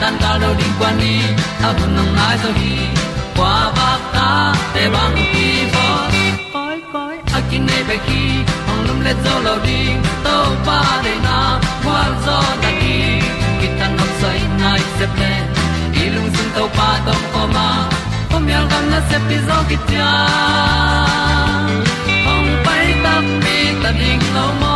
tan cao lo ding quan đi a bu nang mai zo gi qua ba ta te bang ki bo koi koi a kin nei be ki ong lum le zo lo ding to pa de na kwa zo ta ki ki tan nok sai nai se ple lung sun to pa tom ko ma. Pom yal gam na se pi zo ki hồng ong pai ta mi ta ding lo mo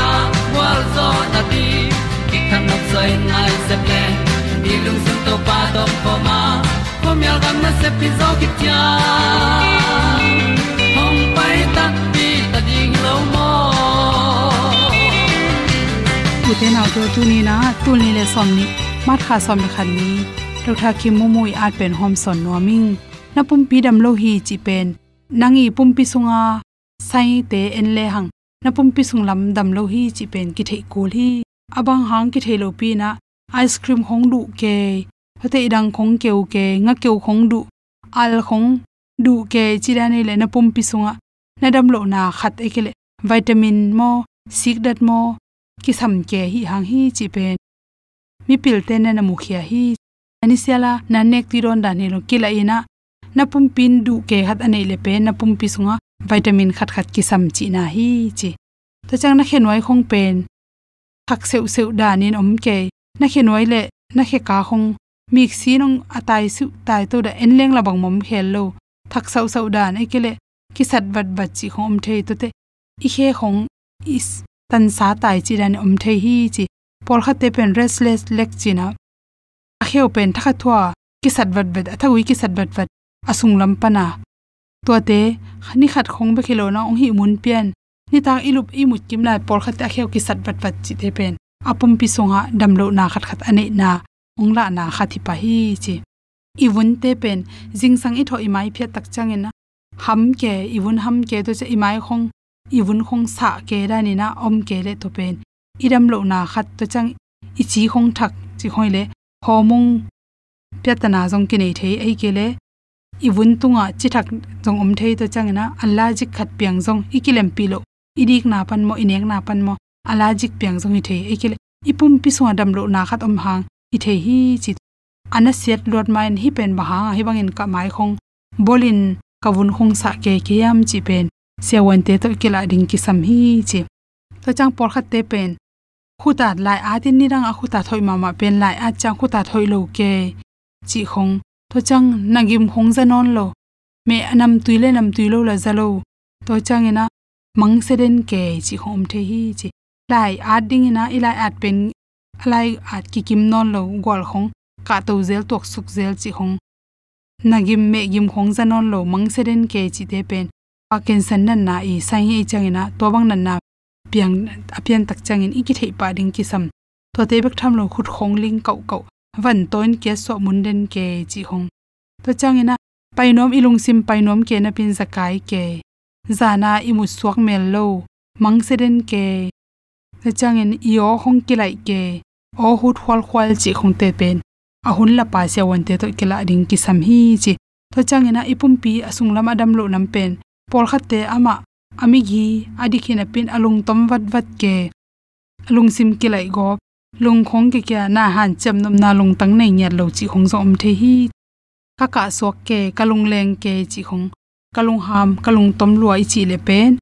zo na ti ki kan nok sai nai se ple ni lung sun to pa to pa ma. Ko mi al gam na se pi zo ki tia hom pai ta ti ta ding lo mo ku te na to tu ni na tu ni le som ni mat kha som ni khan ni to tha ki mu mu i at pen hom son no ming na pum pi dam lo hi chi pen nangi pum pi sunga sai te en le hang na pum pi sung lam dam lo hi chi pen ki thei kul hi. Abang hang ki thei lo pi na ice cream khong du ke hate idang khong keu ke, nga keu khong du, al khong du ke chirani le na pum pi sunga na dam lo na khat ekele vitamin mo sik dat mo ki sam ke hi hang hi chi pen. Mi pil te na na mukhia hi. Ani siala na nek ti ron dan helo kila ina e na. Pum pin du ke hat anei le pe na pum pi sunga vitamin khat khat ki sam chi na hi chi. To chang na khenwai khong pen. Thak seu seu danin om ke. Na khenwai le, na khe ka khong. Mik si nong atai su tai to da en leng la bang mom khel lo. Thak sau sau dan e kele ki sat wat bat chi om thei to te. I khe khong is tan sa tai chi ran om thei hi chi. Pol khate pen restless lek china a kheu pen thakha thwa ki sat wat bet athawi ki sat wat wat asung lam pana to te khani khat khong be khilo na ong hi mun pian. Ni ta ilup imut kim lai por khat a kheu ki sat bat bat chi te pen. Apum pi songa damlo na khat khat ane na. Ongla na khathi pa hi chi. Iwun te pen jing sang i tho i mai phia tak changena ham ke iwun ham ke to che i mai khong. Iwun khong sa ke ra ni na om ke le to pen. Iram lo na khat to chang i chi khong thak chi khoile homung pyatana jong ki nei thei ai ke le iwun tunga chi thak jong om thei to changena allah jik khat piang jong ikilem pilo. Idik na pan mo inek na pan mo ala jik piang jong i thei ai ipum pi so dam lo na khat om hang i thei hi chi ana set lot main hi pen ba hang hi bangin ka mai khong. Bolin kavun khong sa ke ke yam chi pen. Sewan te to kila ding ki sam hi chi. To chang por khat te pen. Khuta lai a tin ni rang a khuta thoi ma ma pen lai a chang khuta thoi lo ke chi khong to chang nangim khong zanon lo. Me anam tuile nam tuilo la zalo to chang ina mang se den ke chi khom the hi chi. Lai a ding ina ilai at pen lai at ki kim non lo gol khong ka to zel tok suk zel chi khong. Nagim me gim khong zanon lo mang se den ke chi te pen pa ken san nan na i sai hi changina to bang nan na piang apian tak changin iki thei pa ding ki sam to te bek tham lo khut khong ling kau kau van toin ke so mun den ke chi hong to changina painom ilung sim painom ke na pin zakai ke zana imu suak mel lo mang se den ke to changin io hong kilai ke o hut khwal khwal chi khong te pen ahun à la pa sia wan te to kila ding ki sam hi chi to changina ipum pi asung à lam adam à lo nam pen por khatte ama ami gi adi pin alung tom wat wat ke alung sim ki lai go lung khong ke kya na han cham nom na lung tang nei nyat lo chi khong zom the hi. Ka ka sok ke, kalung leng ke chi khong. Kalung ham, kalung tom luai chi le pen.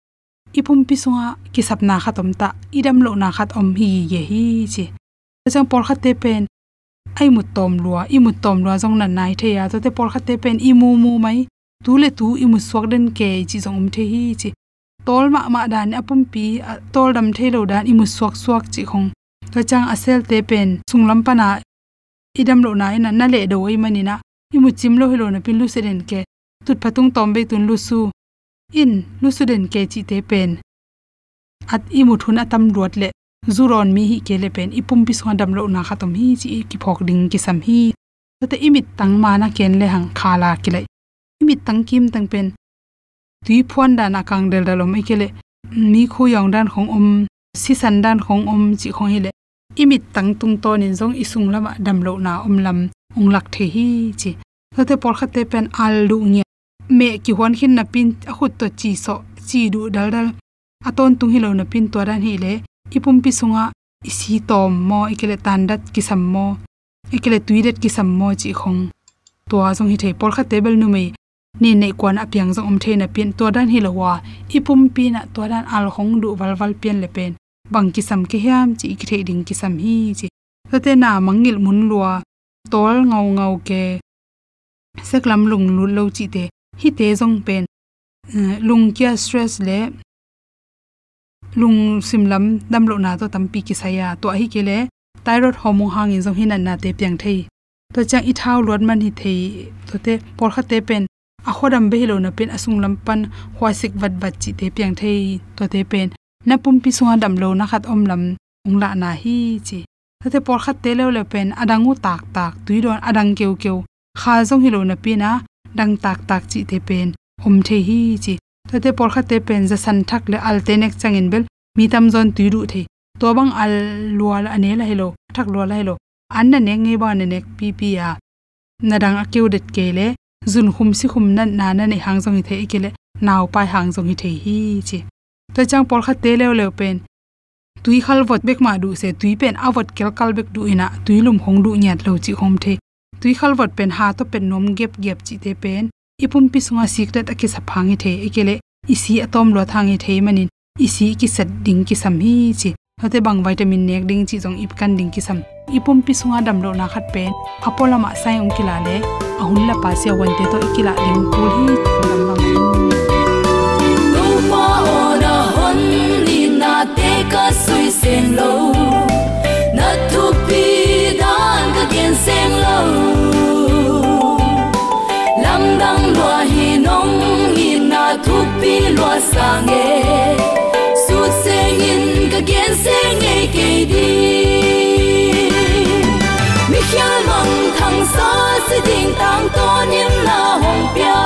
Ipum pi sunga, ki sapna khatom ta. Idam lo na khat om hi ye hi chi. Chang por khatte pen. Ai mut tom lua, i mut tom lua jong na nai the ya. To te por khatte pen, i mu mu mai. Tu le tu, i mu swak den ke chi jong um the hi chi. Tol ma ma dan, apum pi tol dam the lo dan, i mu swak swak chi khong. ตัวจังอาเซลเตเป็นสุงลำปนาอิดัมโลนาอินันนั่นเละโดยมันนี่นะอิมุจิมโลฮิโลนะเป็นลูเซเดนเกตุดพัตุงตอมไปตุนลูซูอินลูเซเดนเกจิเตเป็นอัดอิมุทุนอัตำรวจเละจูรอนมีฮิเกเลเป็นอิปุ่มปิสวงดัมโลนาคาตมฮีจีกิพอกดิงกิสัมฮีแต่อิมิดตั้งมานาเกนเลหังคาลากิเลอิมิดตั้งกิมตั้งเป็นตุยพวนดานากังเดลดาลมไอเกเลมีคู่ยองด้านของอมซิสันด้านของอมจิของฮิเล imit tang tung to nin zong isung lama dam lo na om lam ong lak the hi chi. Te por khate pen al lu nge. Me ki hon khin na pin a khut to chi so, chi du dal dal. Aton tung hi lo na pin to ran hi le. Ipum pi sunga, isi tom mo, ikele tan dat ki sam mo. Ikele tuidet ki sam mo chi khong. To a zong hi thei por kha table nu me ni nei kwan a piang zong om the na pin to dan hi lo wa. Ipum pi na to dan al khong du wal wal pian le pen bang kisam ke hiam chi ki ding kisam hi chi te na mangil mun lua tol ngau ngau ke seklam lung lu lo chi te hi te jong pen ờ, lung kya stress le lung simlam dam lo na to tampi ki saya à, to hi ke le thyroid hormone hang in zo hin na te piang thei to chang i thau lot man hi thei to te por kha te pen a à, khodam be hilo na pen asung à lam pan hwa sik wat wat chi te piang thei to te pen na pum pi sunga dam lo na khat om lam ong la na hi chi. To te por khat te le le pen adangu tak tak tuidon adang keu keu. Kha zong hilo na pi na dang tak tak chi te pen om the hi chi. Tate por khat te pen za san thak le al te nek changin bel, mi tam zon tu ru the. To bang al lual ane la hello thak lo la hello an na ne nge ba ne nek pi pi ya na dang a keu det ke le, zun khum si khum na na na ne hang zong hi the ke naw pai hang zong hi the hi chi to chang por kha te le le pen tui khal vot bek ma du se, tui pen avot kel kal bek du ina, tui lum hong du nyat lo chi hom the. Tui khal vot pen ha to pen nom gep gep chi te pen. Ipum pi sunga secret aki saphangi the, ekele isi atom lo thangi the manin. Isi ki sat ding ki sam hi chi. Hote bang vitamin nek ding chi jong ip kan ding ki sam. Ipum pi sunga dam lo na khat pen. Apolama sai ong kila le. Ahun la pa se wan te to ikila ding pul hi dam na te ka sui sen lo, na tu pi dan ka gen sen lo. Lam dang lo hi nong hi na tu pi lo sang e su sen in ka gen sen e ke di. Mi khia mong thang sa si ding tang to nim na hong pia,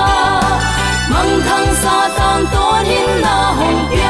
mong thang sa tang to nim na hong pia.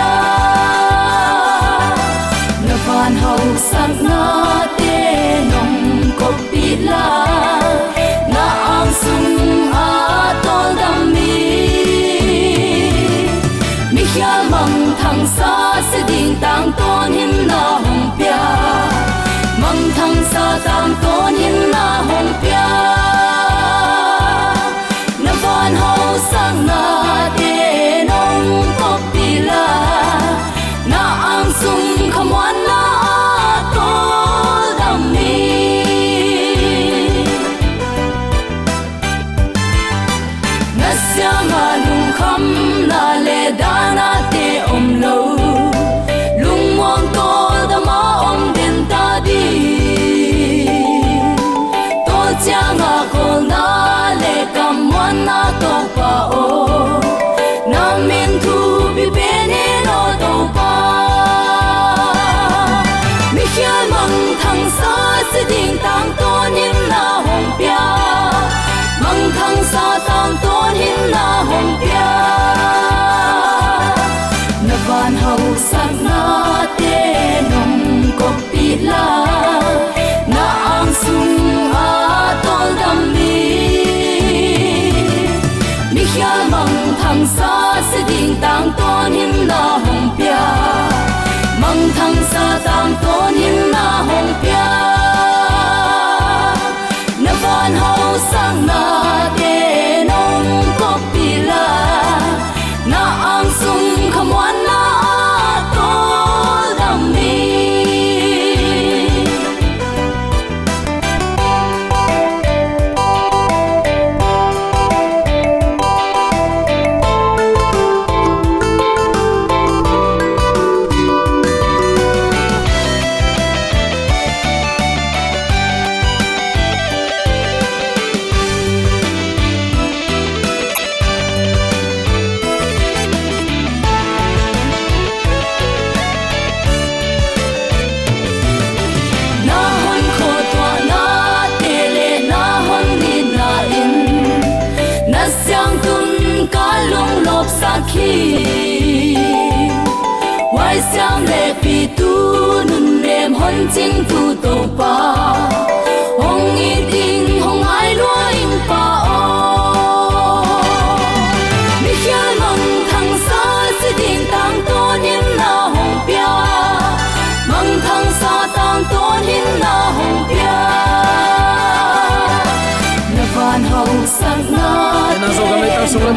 Hau sak na te nong ko pi la. Si tang to nim na hong pia mang thang sa tang tôn nim na hong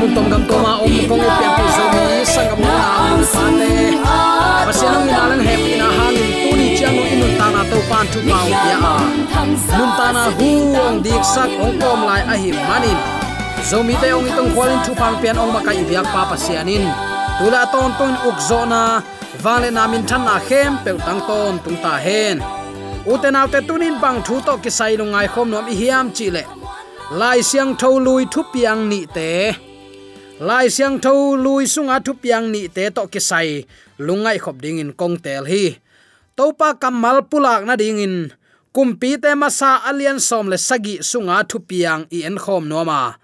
tang sung tom gam toma om kong e pian pi zo mi sang gam na am pa te se ang ina lan happy na hangin tu ni chiang no inun ta na to pan tu pau ya a. Nun ta na hu ong dik sak ong kom lai a hi manin zo mi te ong itong kwalin thu pang pian ong makai biak pa pasianin tula ton ton uk zo na. Vale na min than na khem pe tang ton tung ta hen uten autte tunin bang thu to ki sai lungai khom nom i hiam chi le lai siang tho lui thu piang ni te lai siang tho lui sunga thu piang ni te to ki sai. Lungai khop ding in kong tel hi. Topa kamal pulak na ding in. Kumpi te masa alian som le sagi sunga thu piang i en khom no ma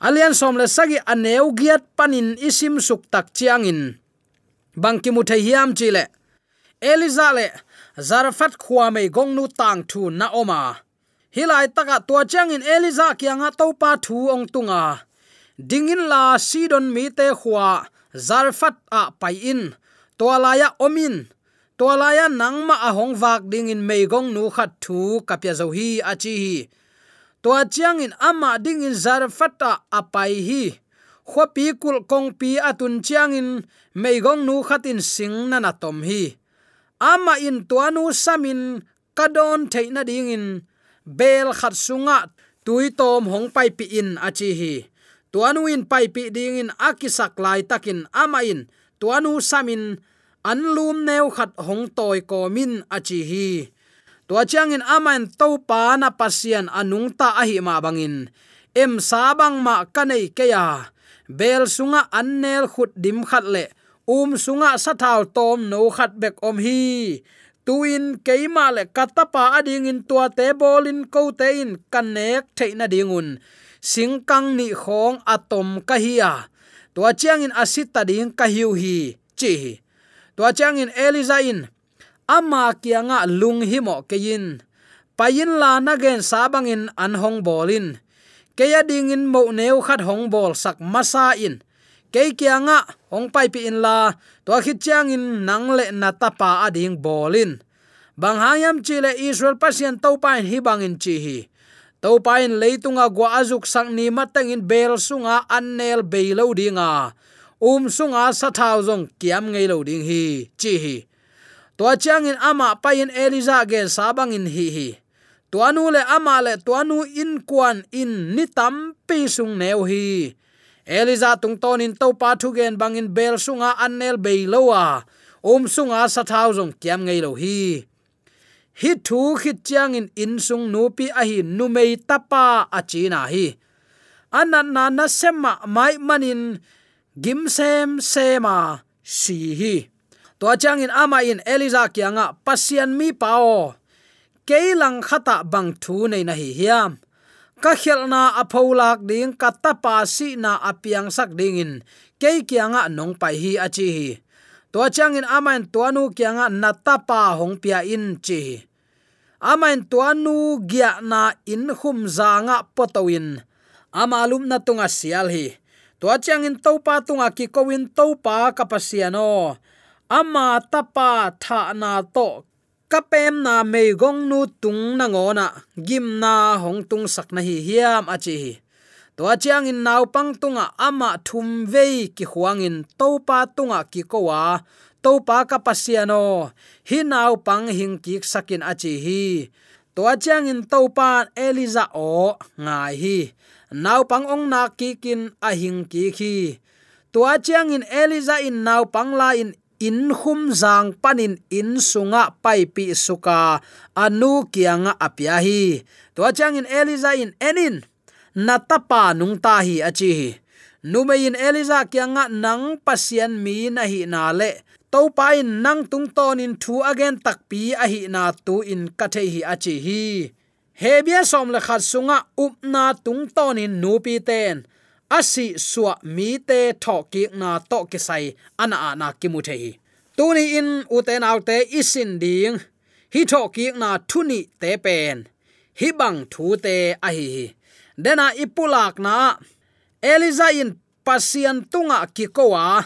alian som le sagi aneu giat panin isim suk tak chiang in. Bangki mu thai hiam chi le. Eliza le, zarfat khuwa me gong nu tang thu na oma. Hilai taka tua chang in eliza kianga topa thu ong tunga dingin la sidon mi te khuwa zarfat a pai in. Tolaya omin. Tolaya nangma a hong vak dingin mei gong nu khat thu kapya zo hi achi hi. Tua chiang in ama dingin zarfata apai hi. Khwapi kul kong pi atun chiang in meigong nu khatin sing na na tom hi. Ama in tuanu samin kadon theina ding in. Bel khat sunga, tui tom hong pai pi in achi hi tuanu in pai pi ding in akisak lai takin ama in tuanu samin anlum neu khat hong toy ko min achi hi. Tua chang in aman to pa na pasian anung ta ahi ma bangin. Em sabang ma kanei keya. Bel sunga annel khut dim khat le. Um sunga sathal tom no khat bek om hi. Tuin keima le katapa ading in tua te bolin ko te in kanek theina dingun singkang ni khong atom ka hiya tua chiang in asita ding ka hiu hi, chi tua chiang in eliza in, ama kianga lung hi mo kein payin la na gen sabang in an hong bolin keya ding in mo neu khat hong bol sak masa in. Ke kianga hong pai pi in la, tua khit chiang in nang le na tapa ading bolin bang hayam chile israel pasien to pa hi bang in chi hi to pain leitunga gwa azuk sang ni matang in bel sunga annel beilo dinga um sunga sa thau jong kiam ngei lo ding hi, chi hi. To chang in ama pain eliza ge sabang in hi. Hi tuanu le ama le tuanu in kwan in ni tam pi sung neu hi. Eliza tung ton in to pa thu gen bangin bel sunga annel be lowa um sunga sa thau jong kiam ngei lo hi hi thu khi chiang in in sung nu pi a hi nu mei tapa a china hi. Anan na na sema mai manin gim sem sema si hi. To chang in ama in eliza kyanga pasian mi pao keilang khata bang thu nei na hi hiam. Ka khelna apholak ding katta pa si na apiang sak ding in. Ke kianga nong pai hi achi hi to changin amain tuanu kianga natapa hong pia in chi. Amain tuanu gya na in hum zanga potowin amalum na tunga sial hi. To changin topa tunga ki kowin topa kapasiano. Ama tapa tha na to kapem na mei gong nu tung na ngona. Gim na hong tung sak na hi hiam achi to chiang in nau pang tunga ama thum vei ki huang in to pa tunga ki kowa. To pa ka pasiano hi nau pang hing ki sakin achi hi. To chiang in to pa eliza o ngai hi. Nau pang ong na ki kin a hing ki khi to chiang in eliza in nau pang la in in hum zang panin in sunga pai pi suka. Anu kianga apia hi. To chang in eliza in enin natapa nung ta hi achi numein eliza kyanga nang pasian mi na hi na le to pai nang tung ton in thu again takpi a hi na tu in kathe hi achi hi hebia som le khat sunga up na tung ton in nu pi ten. Asi suwa mi te tho ki na to ki sai ana ana ki mu thei tuni in uten autte isin ding. Hi tho ki na thuni te pen. Hi bang thu te a hi dena ipulak na eliza in pasian tunga kikoa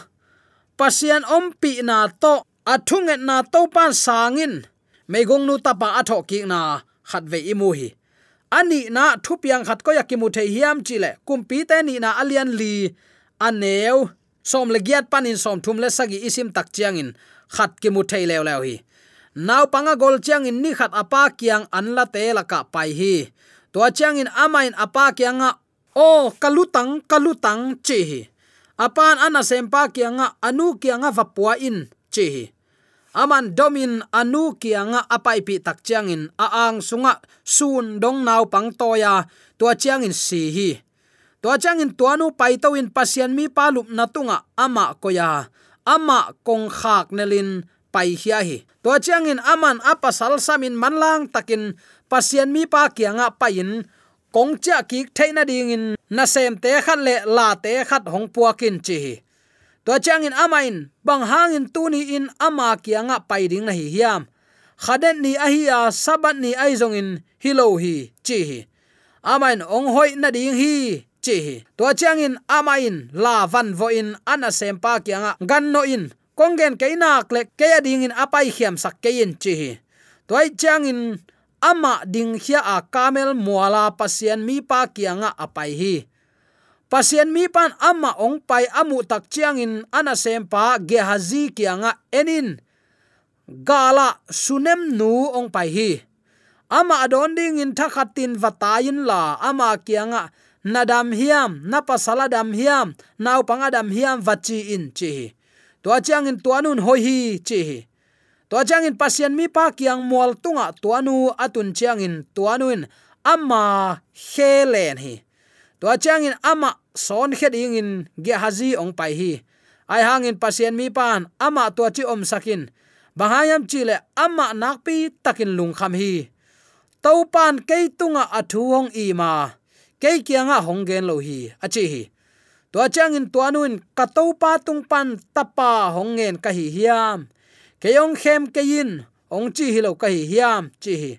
pasien pasian ompi na to athunget na to pan sangin. Megong nu tapa atho ki na khatve imu hi ani na thupiang khat ko yakimu the hiam chile. Kumpi te ni na alian li. Aneu, som legiat panin som thum le sagi isim tak chiangin. Khat ki mu thei lew lew hi. Naw panga gol chiang in ni khat apa kiang an la te la ka pai hi to chiang in amain apa kianga o, kalutang kalutang chi hi apan ana sempa kianga anu kianga vapua in chi aman domin anu kianga apai pi tak chiang in a ang sunga sun dong nau pang toya to chiang in si hi to chiang in tuanu pai to in pasian mi palup na tunga, ama koya, ama kong khak nelin pai hia hi tua chiang in aman apa sal samin manlang takin pasian mi pa kianga pain kong cha ki theina ding in. Na sem te khat le, la te khat hong puakin chi to chang in amain bang hang in tu ni in ama kianga pai ding na hi hiam. Khaden ni a hi a, sabat ni ai zong in, hilo hi, chi hi. Amain ong hoi na ding hi, chi hi. To chang in amain la van vo in ana sem pa kianga gan no in. Kongen keinak le ke ding in apai khiam sak ke in, chi hi. Toy chang in ama ding hia a kamel muala pasien mi pa kianga apai hi. Pasien mi pan ama ong pai amu tak chiang in ana sem pa gehazi kianga enin. Gala sunem nu ong pai hi. Ama adon ding in thakhatin vatayin la ama kianga nadam hiam na pasaladam hiam nau pangadam hiam vachi in chi to chiang in tuanun hoi hi chi to chang in pasien mi pa kyang mual tunga tuanu atun chang in tuanuin ama helen hi. To chang in ama son khet ingin ge hazi ong pai hi. Ai hangin pasien mi pan ama to chi om sakin. Bahayam chile ama nakpi takin lung kham hi. To pan ke tunga athu hong i ma. Ke kianga hong gen lo hi. Achi hi. To chang in tuanuin ka to pa tung pan tapa hong ngen ka hi hiam keyong khem keyin ong chi hi lo ka hi hiam chi hi.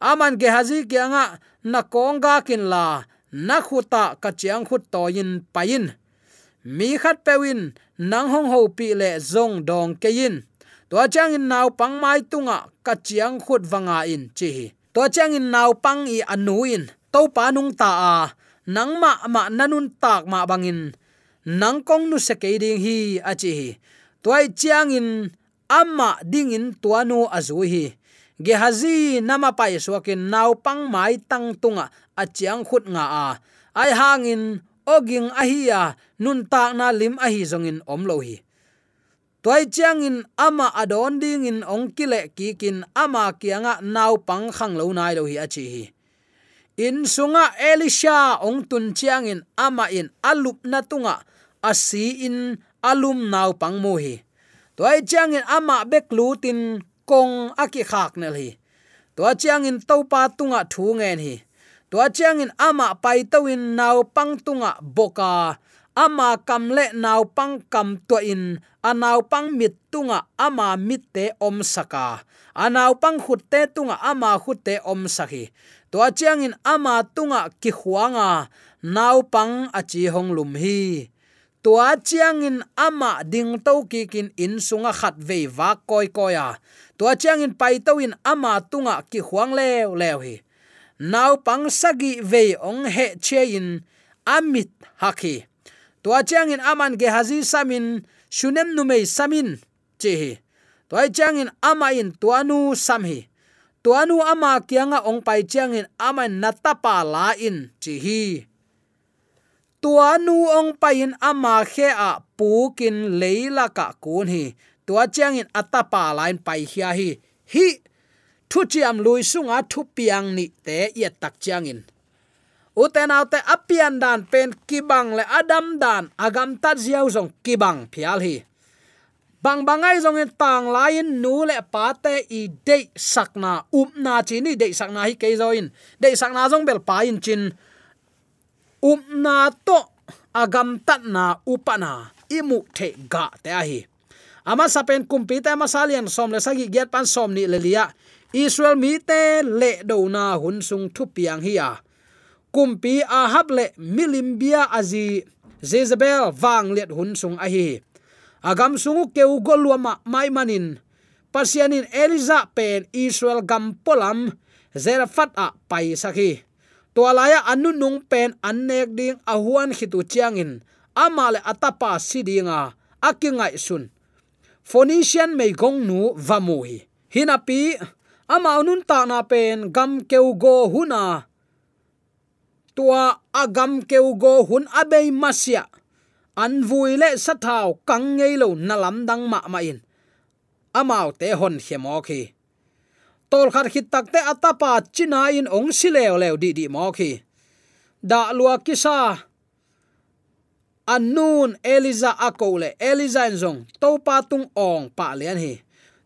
Aman ge hazi kianga na konga kin la, na khuta ka chiang khut to yin pain mi khat pewin nang hong ho pi le zong dong keyin to chang in naw pang mai tunga ka chiang khut wanga in chi to chang in naw pang i anu in, to pa nung ta a, nang ma ma nanun tak ma bangin. Nang kong nu se ke ding hi a chi toy chiang in amma dingin tuanu azuhi gehazi nama pai suakin naw pang mai tang tunga a khut nga a. Ai hangin, oging ahia nun ta na lim ahi zongin omlo hi. Toy chiang in ama adon dingin ongkile kikin ki kin ama kianga naw pang khang lo nai lo hi achi hi. In sunga elisha ong tun chiang in ama in alup na tunga, asi in alum naw pang mo hi toy chiang in ama bek lutin kong aki khak nel hi. To chiang in topa tunga thu ngen hi. To chiang in ama pai tawin naw pang tunga boka. Ama kam le naw pang kam to in anaw pang mit tunga ama mit te om saka. Anaw pang khut te tunga ama khut te om sakhi. To chiang in ama tunga ki huanga. Naw pang achi hong lum hi tua chiang in ama ding to ki kin in sunga khat ve wa koi koya tua chiang in pai to in ama tunga ki huang lew lew hi. Naw pang sagi ve ong he che in amit haki tua chiang in aman ge hazi samin shunem nu mei samin che hi. Tua chiang in ama in tuanu sam hi. Tuanu ama kianga ong pai chiang in ama natapa la in chi hi tua nu ong pain ama khe a pukin leila ka kun hi. Tua chiang in atapa lain pai hia hi. Hi! Thu chiam lui sunga thu piang ni te yet tak chiang in uten autte apian dan pen kibang le adam dan agam tat ziaw zong kibang phial hi. Bang bangai zong in tang lain nu le pa te i de sakna um na chi ni de sakna hi ke zo in. De sakna zong bel pa in chin up to agam tatna upana. Imu the ga te a hi ama sapen kumpi te masalian som le sagi get pan som ni le lia. Israel mi te le do na hun sung thu piang hi a. Kumpi ahab le milimbia azi jezebel wang let hun sung a hi agam sungu keu golwama mai manin. Pasianin eliza pen israel gam polam zerafat a pai sakhi tualaya anu nung pen annek ding ahuan khitu chiangin. Amale atapa sidinga akingai sun. Phoenician mei gong nu vamuhi hinapi ama unun ta na pen gam keu go huna tua agam keu go hun abei masia. An vui le sathau kang ngei lo nalam dang ma ma in. Amau te hon khemo khi tol khat khit tak te atapa china in ong silew lew di di mo khi. Da lua kisa anun eliza akole eliza zong to pa tung ong pa lian hi.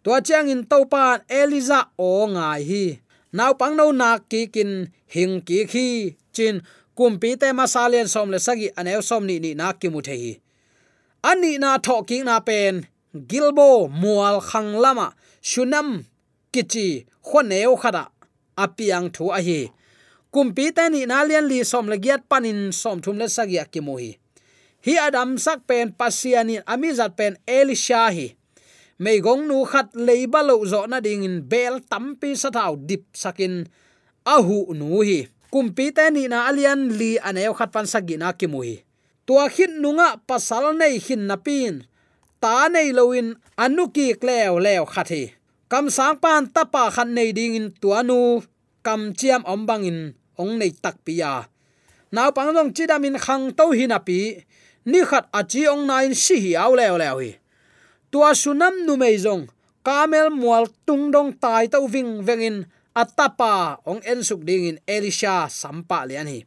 To chang in to pa eliza o ngai hi. Naw pang no na ki kin hing ki khi. Chin kumpi te masalian som le sagi anew som ni ni na ki mu the hi. Ani na tho ki na pen gilbo mual khang lama, shunam kichi khoneu khada. Apiang thu a hi. Kumpi te ni na lian li som le giat panin som thum le sagia ki mu hi. Hi adam sak pen pasianin amizat pen elisha hi. Mei gong nu khat leiba lo zo na ding in bel tampi sathau dip sakin ahu nu hi. Kumpi te ni na alian li aneu khat pan sagina ki mui tua khin nunga pasal nei khin napin ta nei loin anuki klew lew khathi kam sang pan tapa khan nei ding in tuanu kam chiam om bang in ong nei tak pia naw pang dong chidamin khang to hin api ni khat achi ong nain si hi aw lew lew hi. Tua sunam nu mei zong, kamel mual tung dong tai to ving vengin atapa ong en suk ding in elisha sampa lian hi.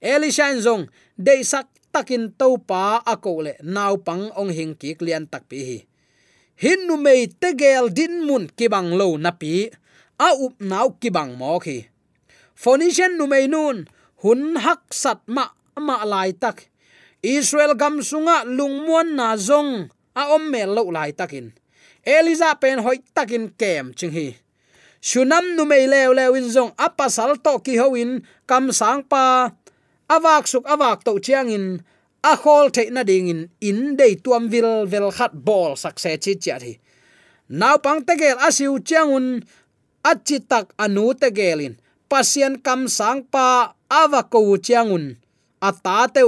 Elisha in zong, dei sak takin to pa akole naw pang ong hing kik lian tak pi hi hin nu mei te gel din mun ki bang lo na pi, a up nau ki bang mo khi. Phonician nu mei nun, hun hak sat ma ma lai tak. Israel gam sunga lungmuan na zong, a om mel lo lai takin. Eliza pen hoi takin kem ching hi. Sunam nu mei lew lew in zong apasal to ki hoin kam sang pa awak suk awak to chiang in a khol the na ding in in dei tuam vil vel khat bol sakse chi cha thi. Naw pang te gel asiu changun achi tak anu te gelin pasien kam sang pa awa ko chiangun ata te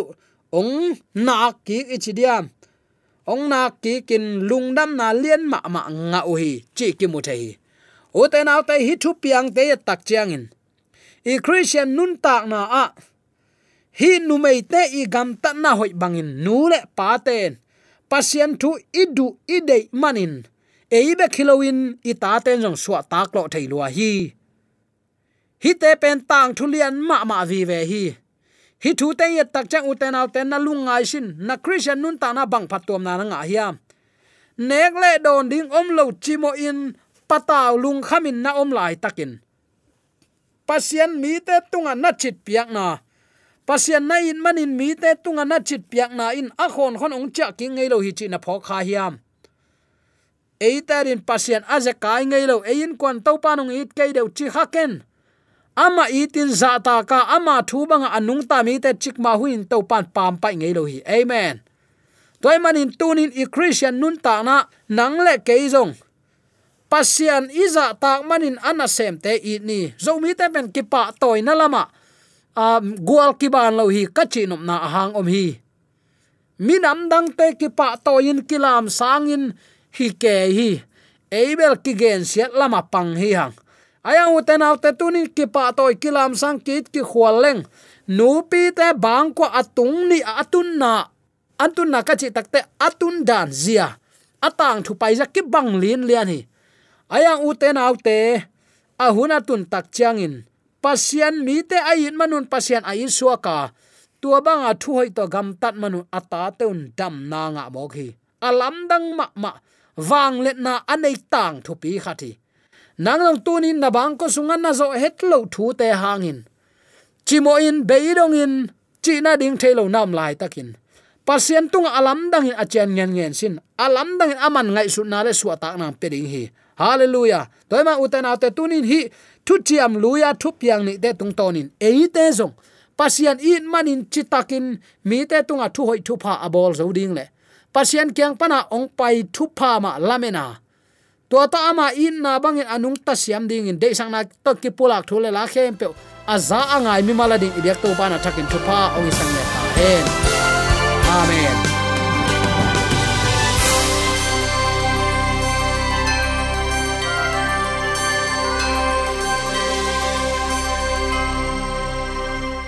ong na ki ichidiam ong na ki kin lungdam na lien ma ma nga u hi, chi ki mu thei o te naw te hi thu piang te tak chiangin i christian nun tak na a hi nu mei te i gam ta na hoi bangin nu le pa ten. Pasien thu idu idei manin. Eibe khilowin i ta ten jong suwa tak lo thei lua hi. Hi te pen tang thulian ma ma vi ve hi. Hi thu te ye tak chang uten au ten na lungai sin. Na christian nun ta na bang phatom na nga hiam. Nek le don ding om lo chimo in pataw lung khamin na om lai takin. Pasien mi te tunga na chit piak na pasian na in manin mi te tunga na chit piak na in a khon khon ong cha ki ngei lo hi chi na pho kha hiam. Eitarin pasien aze kai ngei lo ein kon to panung it kei deu chi haken ama itin za ta ka, ama thu banga anung ta mi te chik ma huin to pan pam pai ngei lo hi. Amen. Toy manin tunin i christian nun ta na nang le kei jong pasian iza tak manin ana sem te i ni. Zo mi te ben ki pa toy na lama um gual ki ban lo hi, ka chi nom na hang om hi. Minam dang te ki pa toyin kilam sangin hi ke hi. Eibel ki gen siat lama pang hi hang. Ayang uten autte tunin ki pa to kilam sang kit ki khwaleng nu pi te bang ko atung ni atun na antun na kachi takte atun dan zia. Atang thu pai za ki bang lin lian hi. Ayang uten autte ahuna tun tak changin pasian mi te ayin manun pasian ayin suaka tua banga thu hoi to gam tat manu ata teun dam na nga mo hi. Alam dang ma ma wang let na anei tang thu pi khati nang long ni na bang ko sungan na zo het lo thu te hangin chimo in beidong in, chi na ding thelo nam lai takin. Pasien tung alam dang in achen ngen ngen sin. Alam dang in aman ngai su na le su ta nang pe ding hi. Hallelujah. Toima ma te tunin hi thu chiam luya thu piang ni te tung tonin ei te zong. Pasian in manin chitakin, mi te tunga thu hoi thu pha abol zo ding le. Pasian kyang pana ong pai thu pha ma lamena. To ta ama in na bangin anung ta siam ding in. De sang na to ki pulak thule la khem pe. Aza angai mi mala ding ibyak to pana thakin thu pha ong sang ne ta amen.